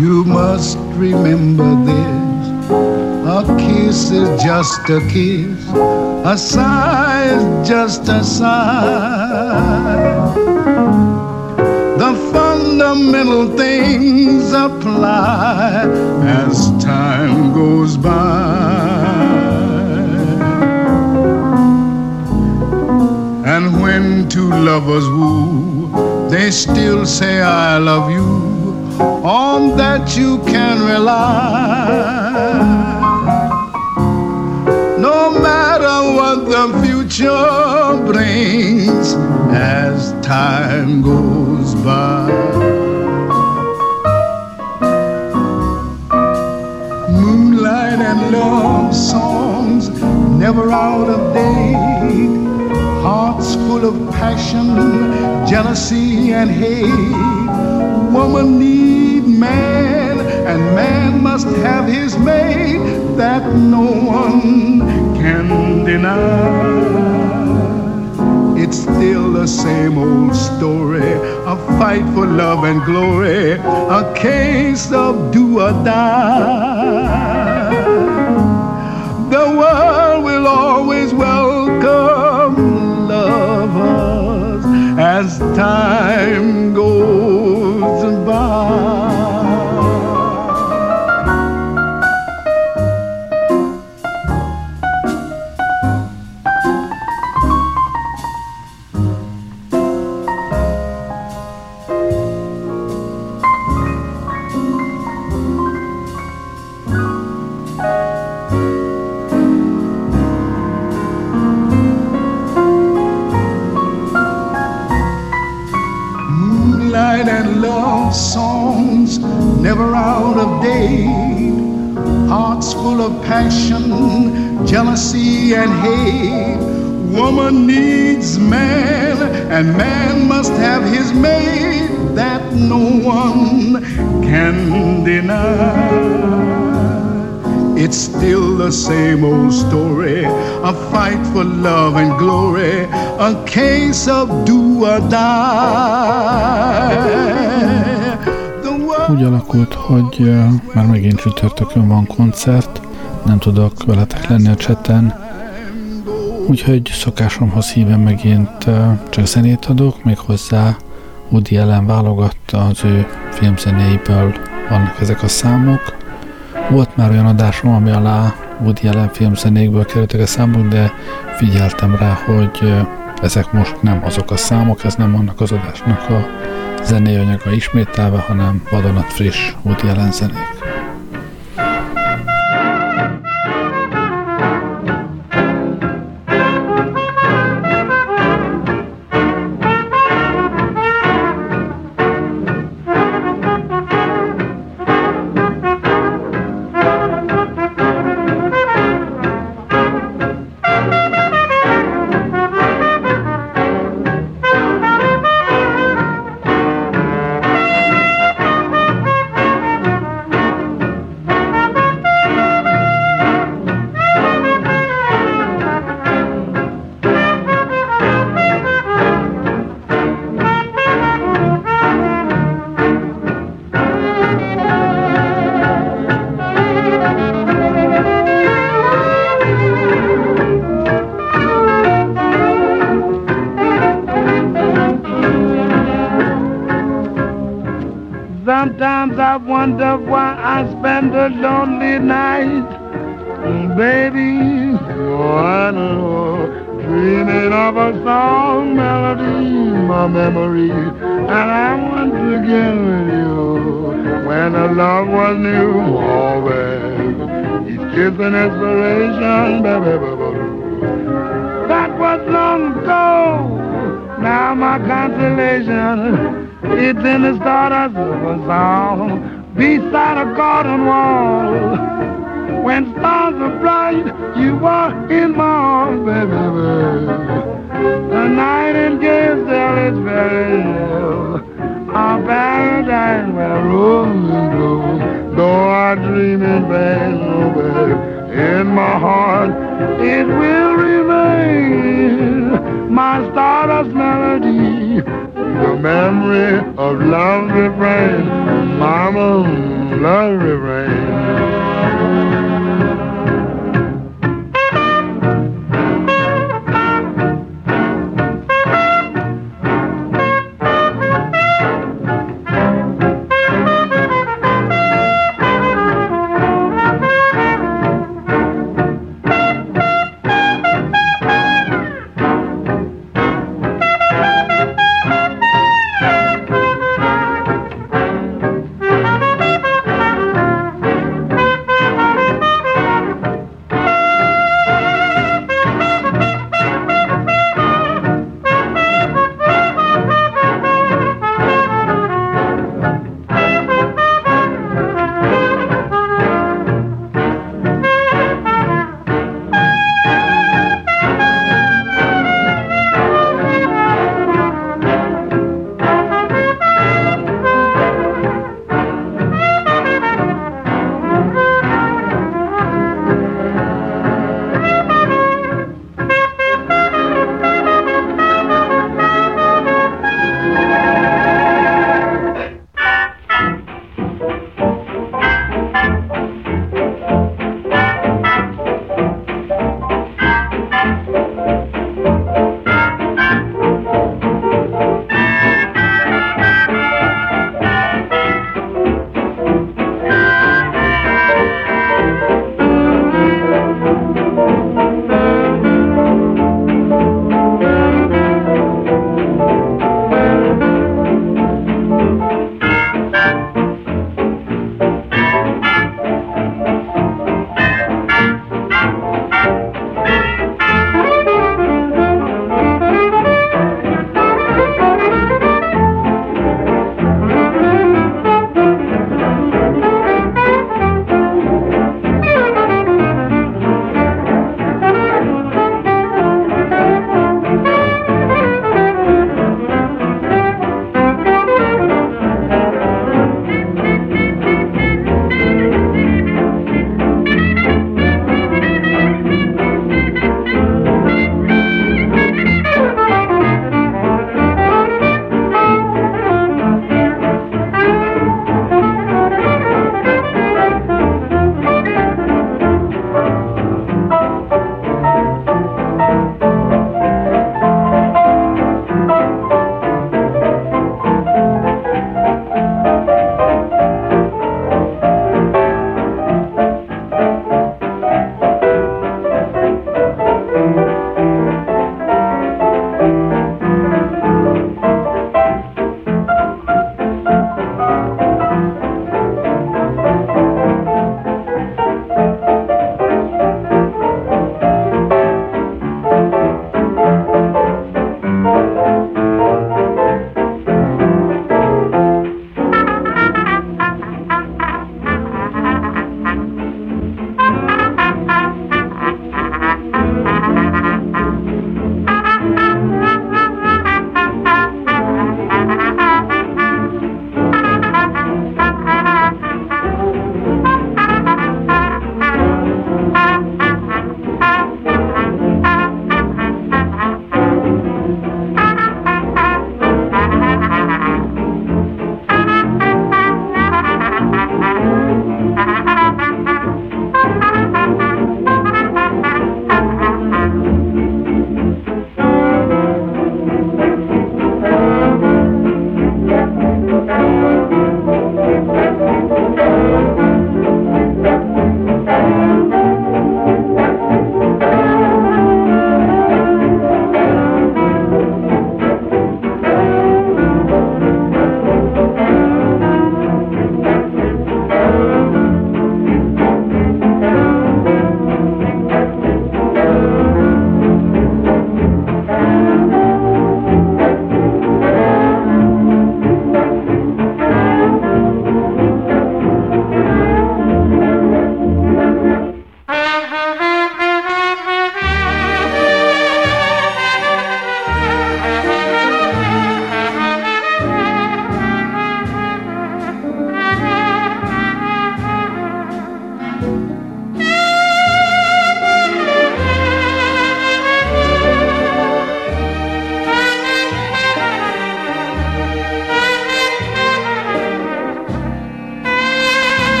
You must remember this. A kiss is just a kiss. A sigh is just a sigh. The fundamental things apply as time goes by. And when two lovers woo, they still say, I love you. On that you can rely. No matter what the future brings as time goes by. Moonlight and love songs never out of date hearts full of passion, jealousy, and hate. Woman need man, and man must have his mate that no one can deny. It's still the same old story, a fight for love and glory, a case of do or die. The world will always welcome lovers as time goes love songs never out of date. Hearts full of passion, jealousy, and hate. Woman needs man, and man must have his mate that no one can deny. It's still the same old story, a fight for love and glory, a case of do or die. Úgy alakult, hogy már megint csütörtökön van koncert, nem tudok veletek lenni a cseten, úgyhogy szokásomhoz híven megint csak zenét adok, méghozzá Woody Allen válogatta az ő filmzenéiből vannak ezek a számok. Volt már olyan adásom, ami alá Woody Allen filmzenékből kerültek a számok, de figyeltem rá, hogy ezek most nem azok a számok, ez nem annak az adásnak a zenei anyaga ismételve, hanem vadonat friss Woody Allen zenék. A lonely night. Mm, baby, oh, I know, dreaming of a song melody, my memory. And I want to get with you when the love was new. Always, each kiss an inspiration, baby, baby. That was long ago. Now my consolation it's in the stardust of a song a garden wall. When stars are bright, you are in my arms, baby. The nightingale is very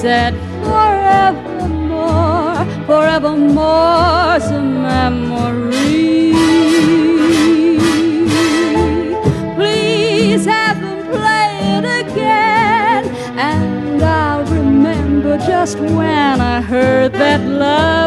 said forevermore, forevermore's a memory. Please have them play it again, and I'll remember just when I heard that love.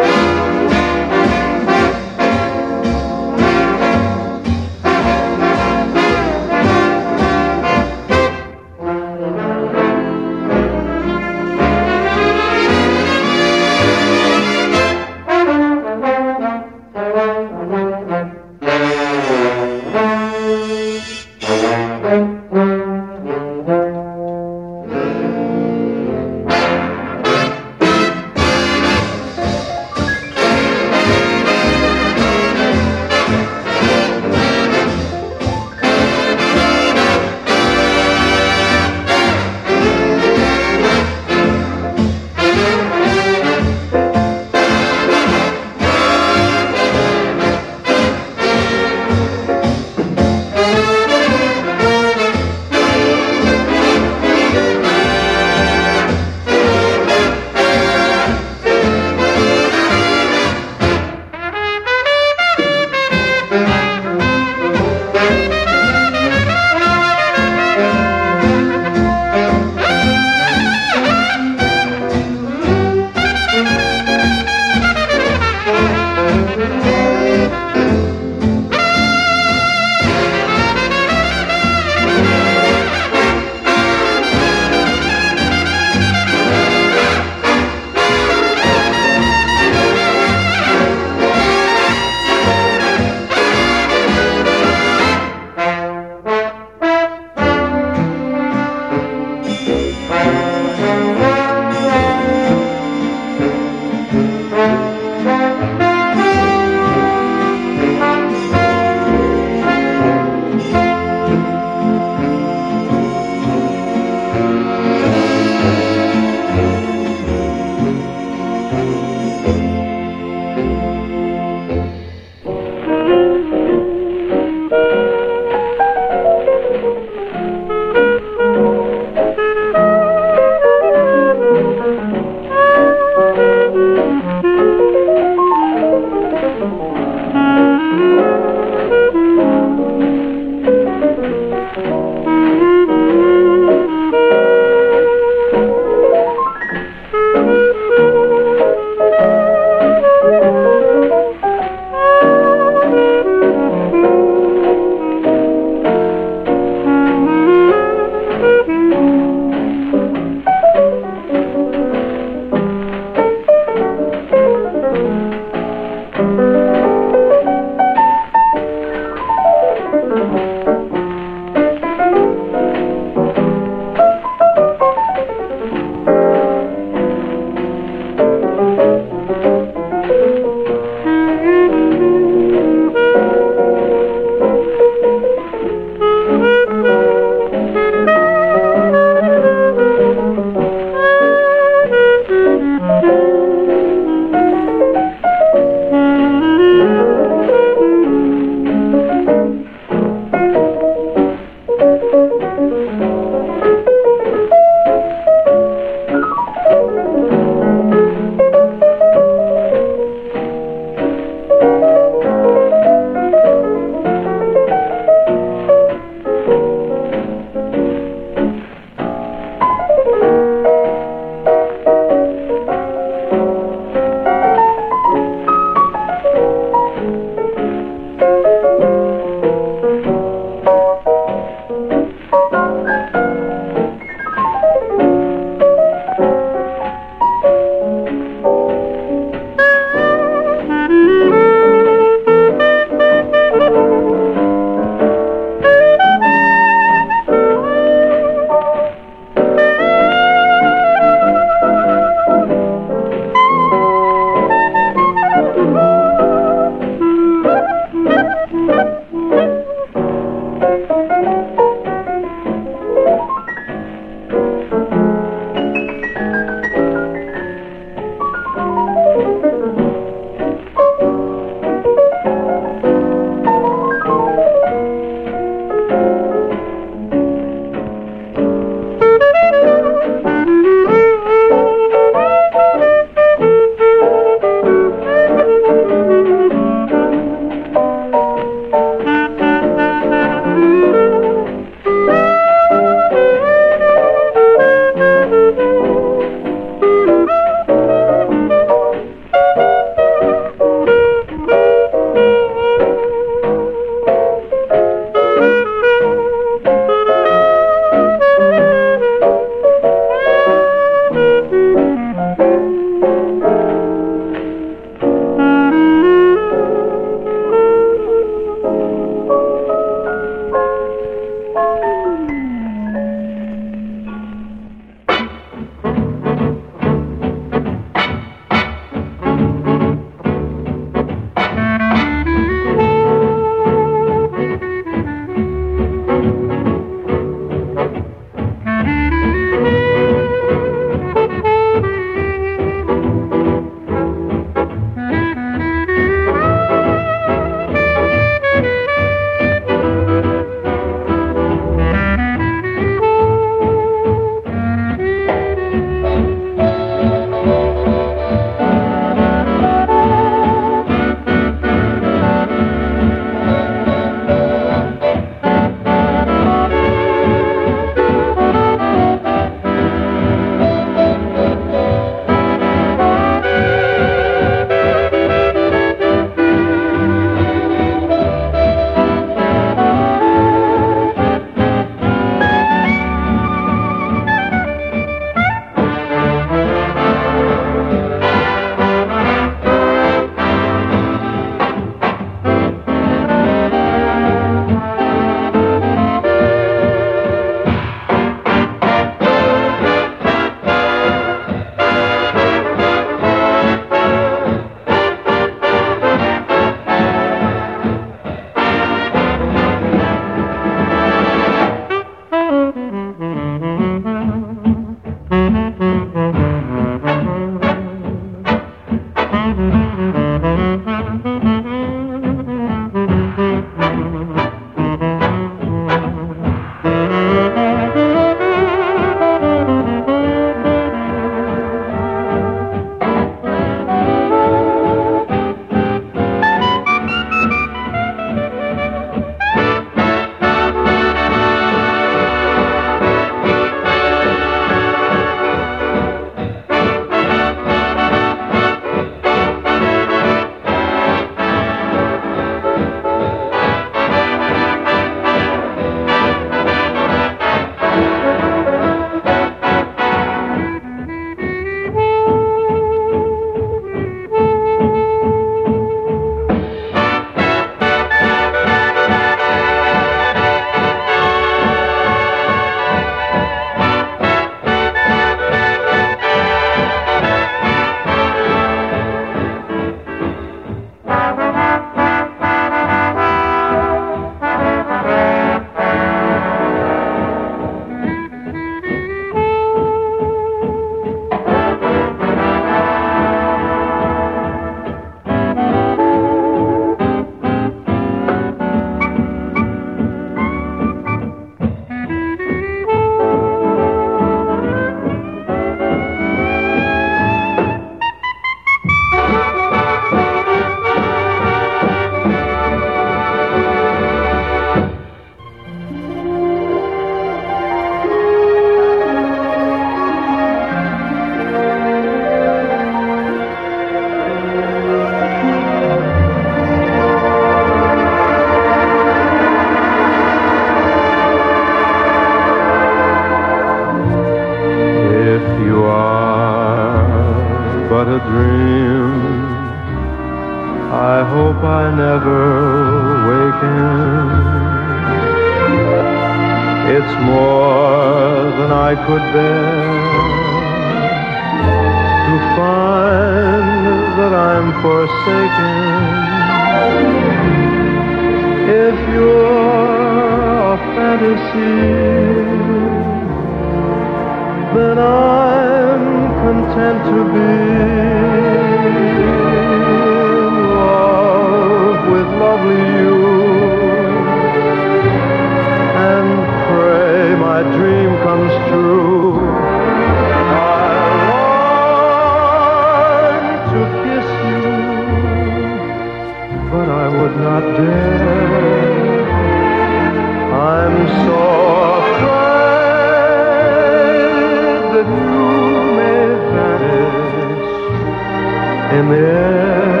care.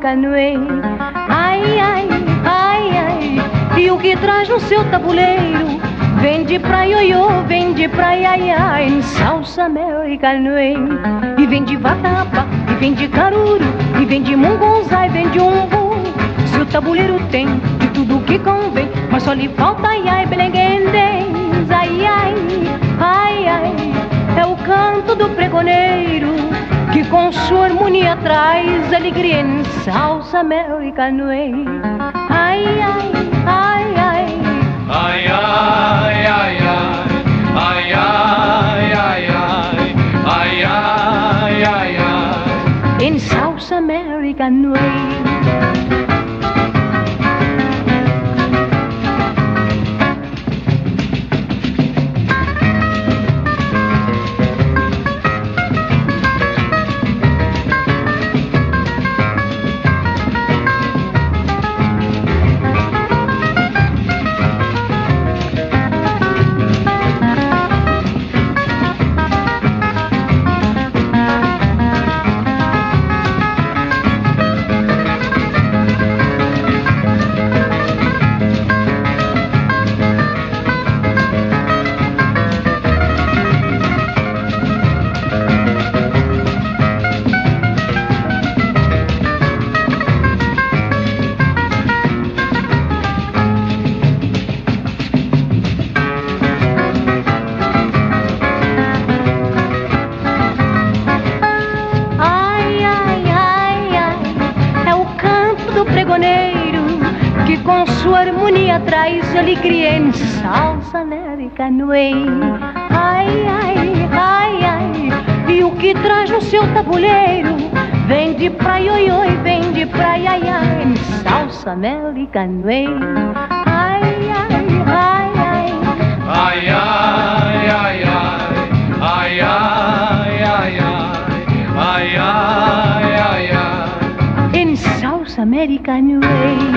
Salsa, em South American way. Ai, ai, ai, ai. Ai, ai, ai, ai. Ai, ai, ai, ai. Ai, ai, ai, ai. In South American way. Way. Ai, ai, ai, ai, e o que traz no seu tabuleiro? Vem de praia, oi, oi, vem de praia, ai, ai, em salsa american way. Ai, ai, ai, ai. Ai, ai, ai, ai. Ai, ai, ai, ai. Ai, ai, ai, ai. In salsa american way.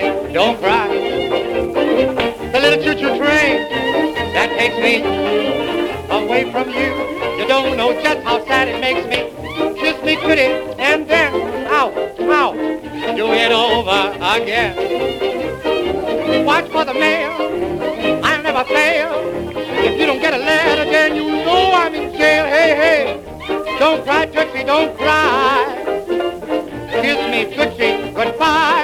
baby, don't cry. The little choo-choo train that takes me away from you. You don't know just how sad it makes me. Kiss me, pretty, and then, ow, ow, do it over again. Watch for the mail. I never fail. If you don't get a letter, then you know I'm in jail. Hey, hey, don't cry, Tootsie, don't cry. Kiss me, Tootsie, goodbye.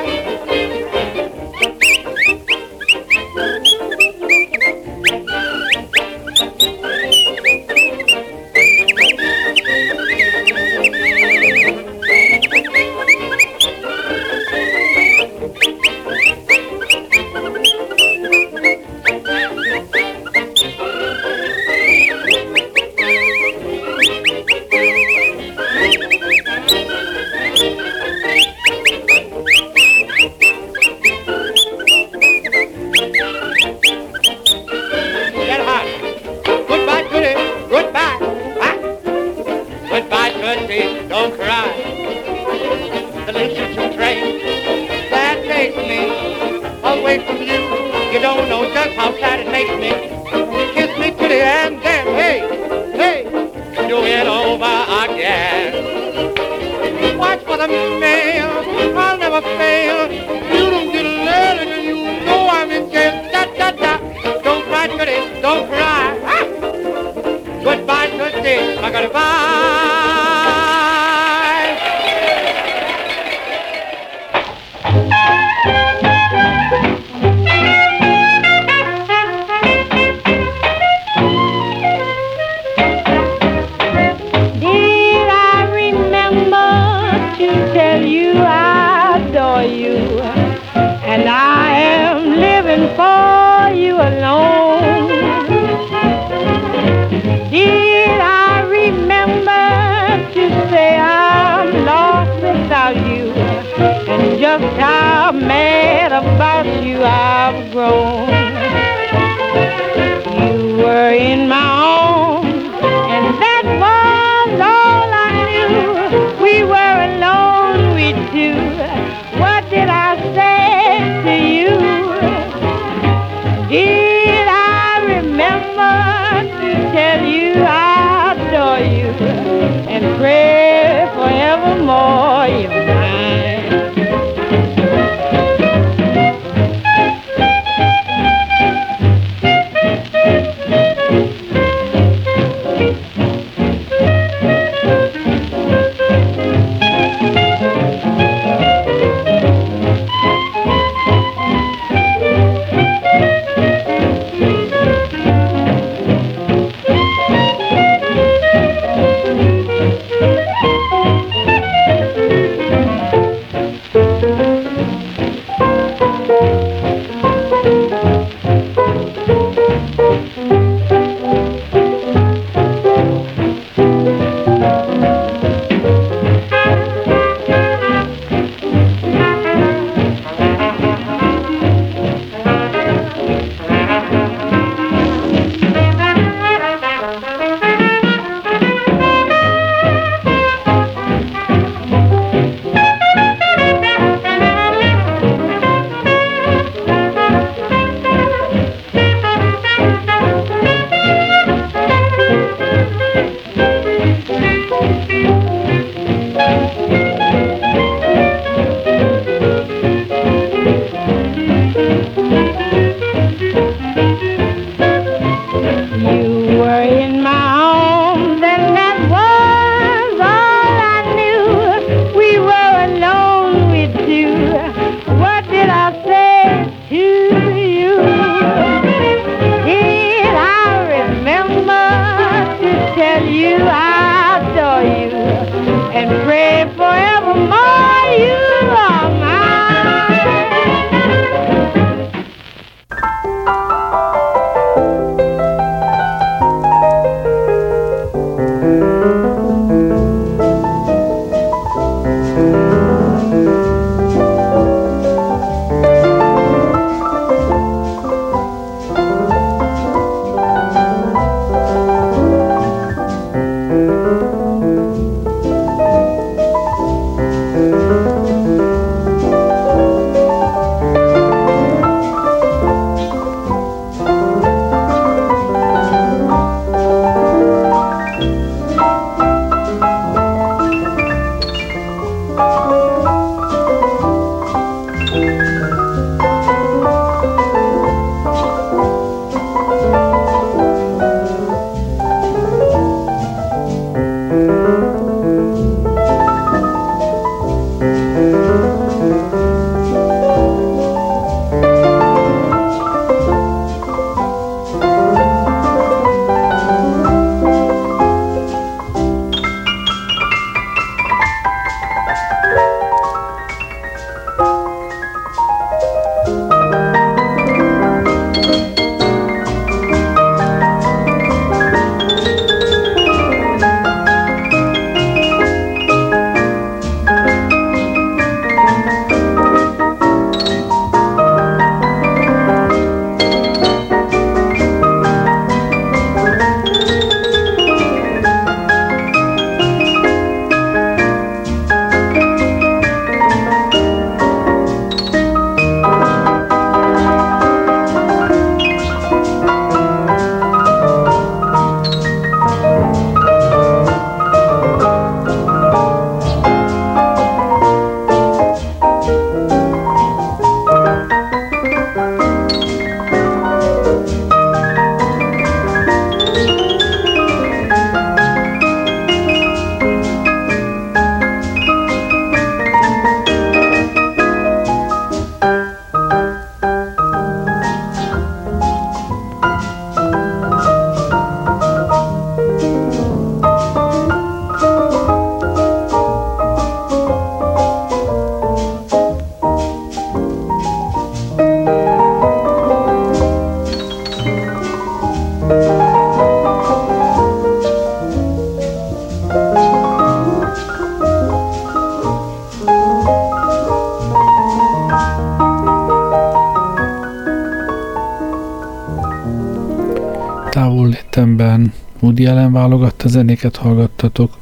Woody Allen válogatta zenéket hallgattatok.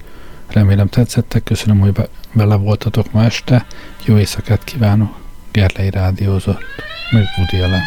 Remélem tetszettek, köszönöm, hogy vele voltatok ma este. Jó éjszakát kívánok! Gerlei rádiózott, meg Woody Allen.